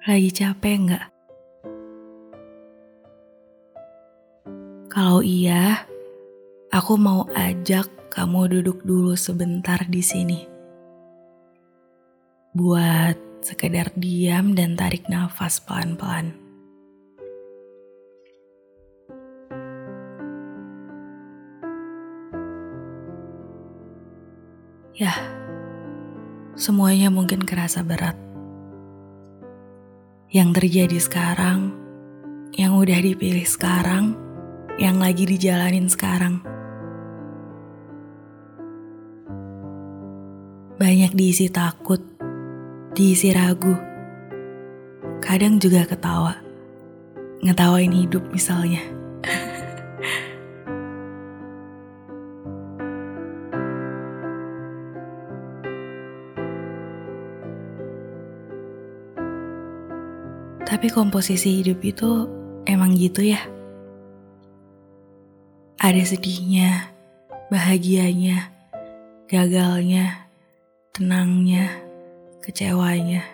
Lagi capek nggak? Kalau iya, aku mau ajak kamu duduk dulu sebentar di sini. Buat sekedar diam dan tarik nafas pelan-pelan. Ya, semuanya mungkin kerasa berat yang terjadi sekarang, yang udah dipilih sekarang, yang lagi dijalanin sekarang. Banyak diisi takut, diisi ragu, kadang juga ketawa, ngetawain hidup misalnya. Tapi komposisi hidup itu emang gitu ya. Ada sedihnya, bahagianya, gagalnya, tenangnya, kecewanya.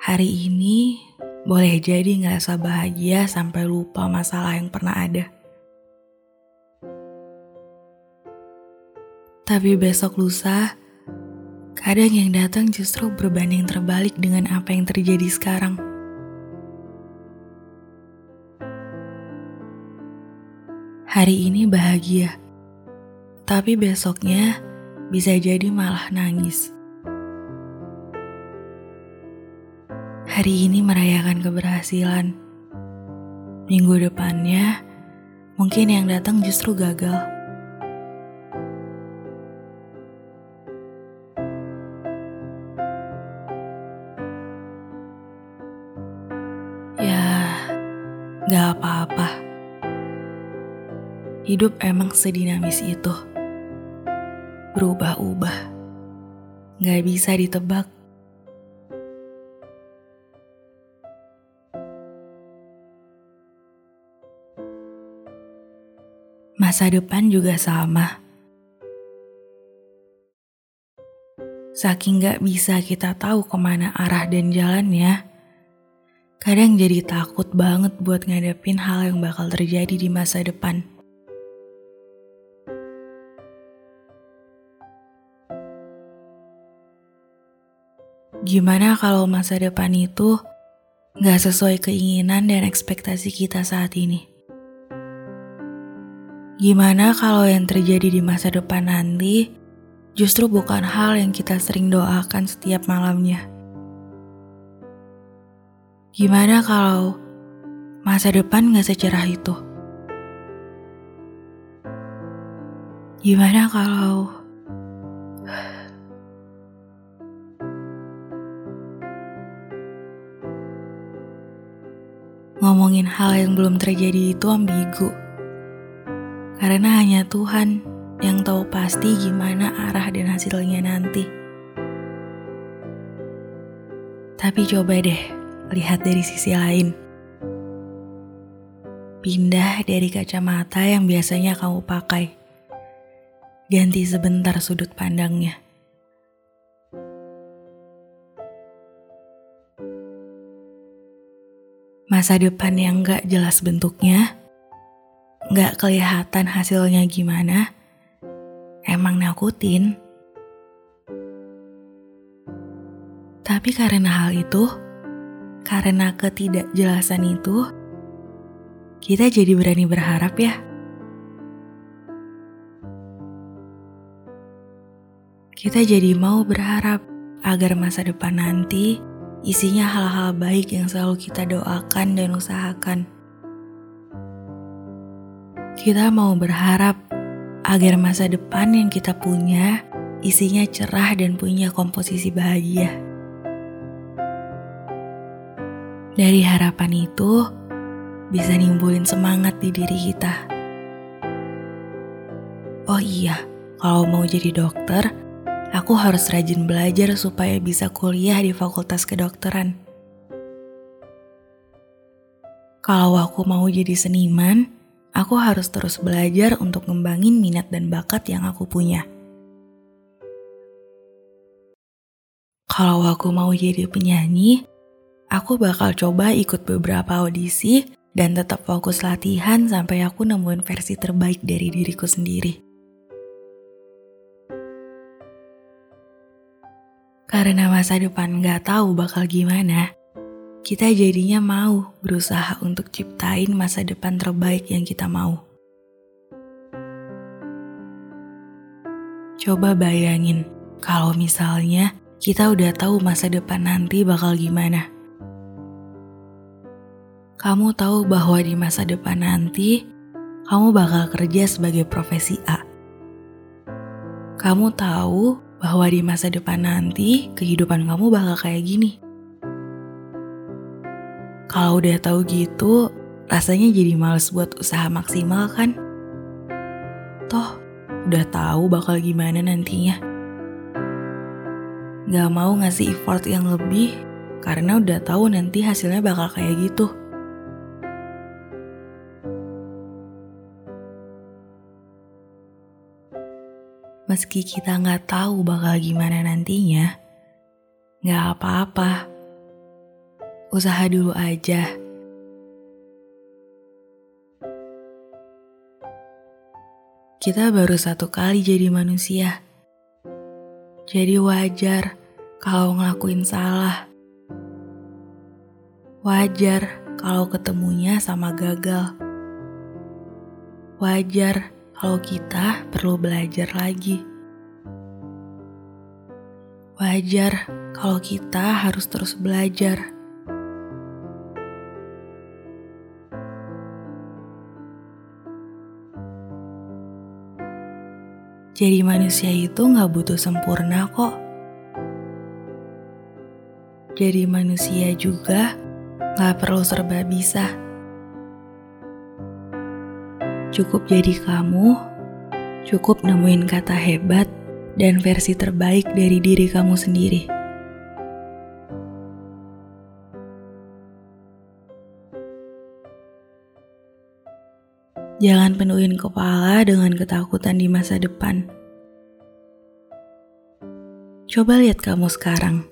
Hari ini boleh jadi ngerasa bahagia sampai lupa masalah yang pernah ada. Tapi besok lusa, Kadang yang datang justru berbanding terbalik dengan apa yang terjadi sekarang. Hari ini bahagia, tapi besoknya bisa jadi malah nangis. Hari ini merayakan keberhasilan. Minggu depannya, mungkin yang datang justru gagal. Hidup emang sedinamis itu. Berubah-ubah. Gak bisa ditebak. Masa depan juga sama. Saking gak bisa kita tahu ke mana arah dan jalannya, Kadang jadi takut banget buat ngadepin hal yang bakal terjadi di masa depan. Gimana kalau masa depan itu gak sesuai keinginan dan ekspektasi kita saat ini? Gimana kalau yang terjadi di masa depan nanti justru bukan hal yang kita sering doakan setiap malamnya? Gimana kalau masa depan gak secerah itu? Gimana kalau ngomongin hal yang belum terjadi itu ambigu? Karena hanya Tuhan yang tahu pasti gimana arah dan hasilnya nanti. Tapi coba deh lihat dari sisi lain. Pindah dari kacamata yang biasanya kamu pakai. Ganti sebentar sudut pandangnya. Masa depan yang gak jelas bentuknya, gak kelihatan hasilnya gimana, emang nakutin. Tapi karena hal itu, karena ketidakjelasan itu, kita jadi berani berharap ya. Kita jadi mau berharap agar masa depan nanti isinya hal-hal baik yang selalu kita doakan dan usahakan. Kita mau berharap agar masa depan yang kita punya isinya cerah dan punya komposisi bahagia. Dari harapan itu bisa nimbulin semangat di diri kita. Oh iya, kalau mau jadi dokter, aku harus rajin belajar supaya bisa kuliah di fakultas kedokteran. Kalau aku mau jadi seniman, aku harus terus belajar untuk ngembangin minat dan bakat yang aku punya. Kalau aku mau jadi penyanyi, aku bakal coba ikut beberapa audisi dan tetap fokus latihan sampai aku nemuin versi terbaik dari diriku sendiri. Karena masa depan gak tahu bakal gimana, kita jadinya mau berusaha untuk ciptain masa depan terbaik yang kita mau. Coba bayangin kalau misalnya kita udah tahu masa depan nanti bakal gimana. Kamu tahu bahwa di masa depan nanti kamu bakal kerja sebagai profesi A. Kamu tahu bahwa di masa depan nanti kehidupan kamu bakal kayak gini. Kalau udah tahu gitu, rasanya jadi males buat usaha maksimal kan? Toh, udah tahu bakal gimana nantinya. Gak mau ngasih effort yang lebih karena udah tahu nanti hasilnya bakal kayak gitu. Meski kita nggak tahu bakal gimana nantinya, nggak apa-apa. Usaha dulu aja. Kita baru satu kali jadi manusia. Jadi wajar kalau ngelakuin salah. Wajar kalau ketemunya sama gagal. Wajar kalau kita perlu belajar lagi. Wajar kalau kita harus terus belajar. Jadi manusia itu gak butuh sempurna kok. Jadi manusia juga gak perlu serba bisa. Cukup jadi kamu, cukup nemuin kata hebat dan versi terbaik dari diri kamu sendiri. Jangan penuhin kepala dengan ketakutan di masa depan. Coba lihat kamu sekarang.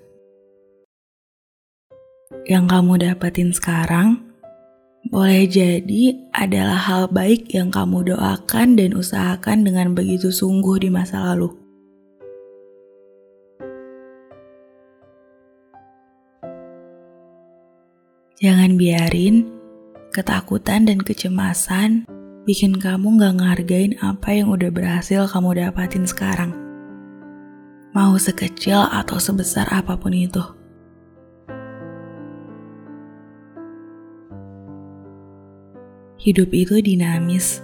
Yang kamu dapatin sekarang boleh jadi adalah hal baik yang kamu doakan dan usahakan dengan begitu sungguh di masa lalu. Jangan biarin ketakutan dan kecemasan bikin kamu gak ngehargain apa yang udah berhasil kamu dapatin sekarang. Mau sekecil atau sebesar apa pun itu. Hidup itu dinamis.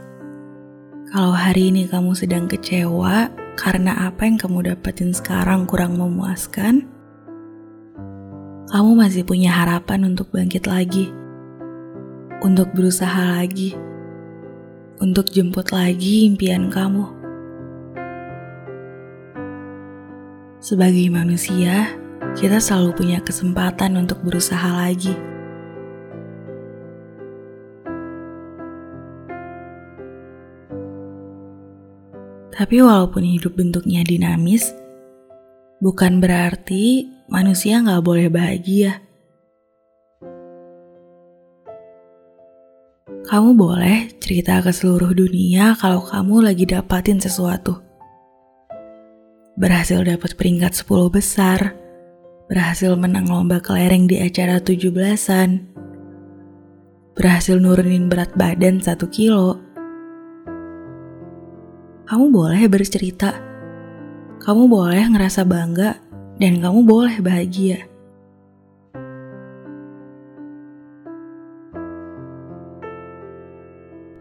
Kalau hari ini kamu sedang kecewa karena apa yang kamu dapetin sekarang kurang memuaskan, kamu masih punya harapan untuk bangkit lagi, untuk berusaha lagi, untuk jemput lagi impian kamu. Sebagai manusia, kita selalu punya kesempatan untuk berusaha lagi Tapi walaupun hidup bentuknya dinamis, bukan berarti manusia nggak boleh bahagia. Kamu boleh cerita ke seluruh dunia kalau kamu lagi dapatin sesuatu. Berhasil dapat peringkat 10 besar, berhasil menang lomba kelereng di acara 17-an, berhasil nurunin berat badan 1 kilo, kamu boleh bercerita, kamu boleh ngerasa bangga, dan kamu boleh bahagia.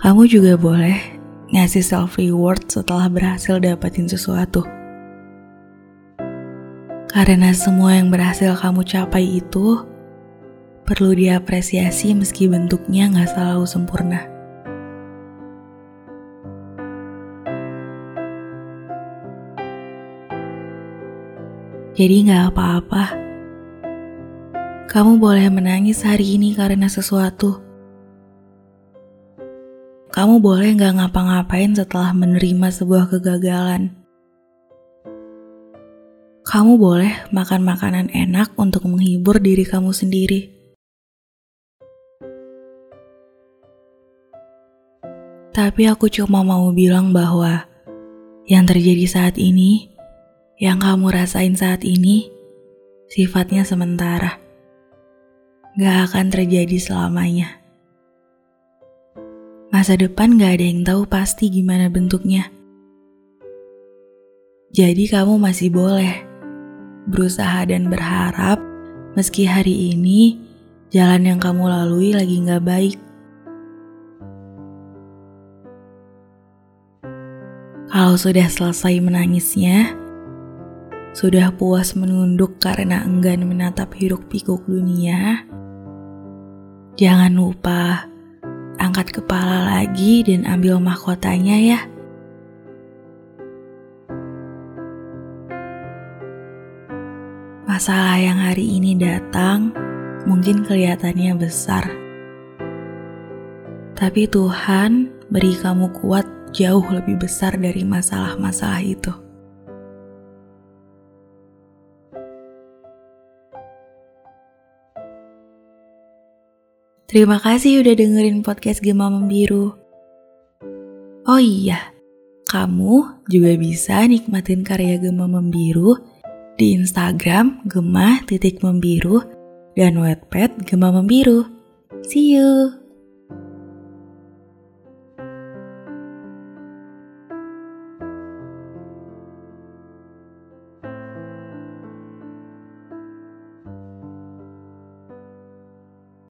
Kamu juga boleh ngasih self reward setelah berhasil dapetin sesuatu. Karena semua yang berhasil kamu capai itu perlu diapresiasi meski bentuknya nggak selalu sempurna. Jadi gak apa-apa. Kamu boleh menangis hari ini karena sesuatu. Kamu boleh gak ngapa-ngapain setelah menerima sebuah kegagalan. Kamu boleh makan makanan enak untuk menghibur diri kamu sendiri. Tapi aku cuma mau bilang bahwa yang terjadi saat ini, yang kamu rasain saat ini, sifatnya sementara. Gak akan terjadi selamanya. Masa depan gak ada yang tahu pasti gimana bentuknya. Jadi kamu masih boleh berusaha dan berharap meski hari ini jalan yang kamu lalui lagi nggak baik. Kalau sudah selesai menangisnya, sudah puas menunduk karena enggan menatap hiruk pikuk dunia, jangan lupa angkat kepala lagi dan ambil mahkotanya ya. Masalah yang hari ini datang mungkin kelihatannya besar. Tapi Tuhan beri kamu kuat jauh lebih besar dari masalah-masalah itu. Terima kasih udah dengerin podcast Gema Membiru. Oh iya, kamu juga bisa nikmatin karya Gema Membiru di Instagram Gemah titik membiru dan Wattpad Gemah Membiru. See you!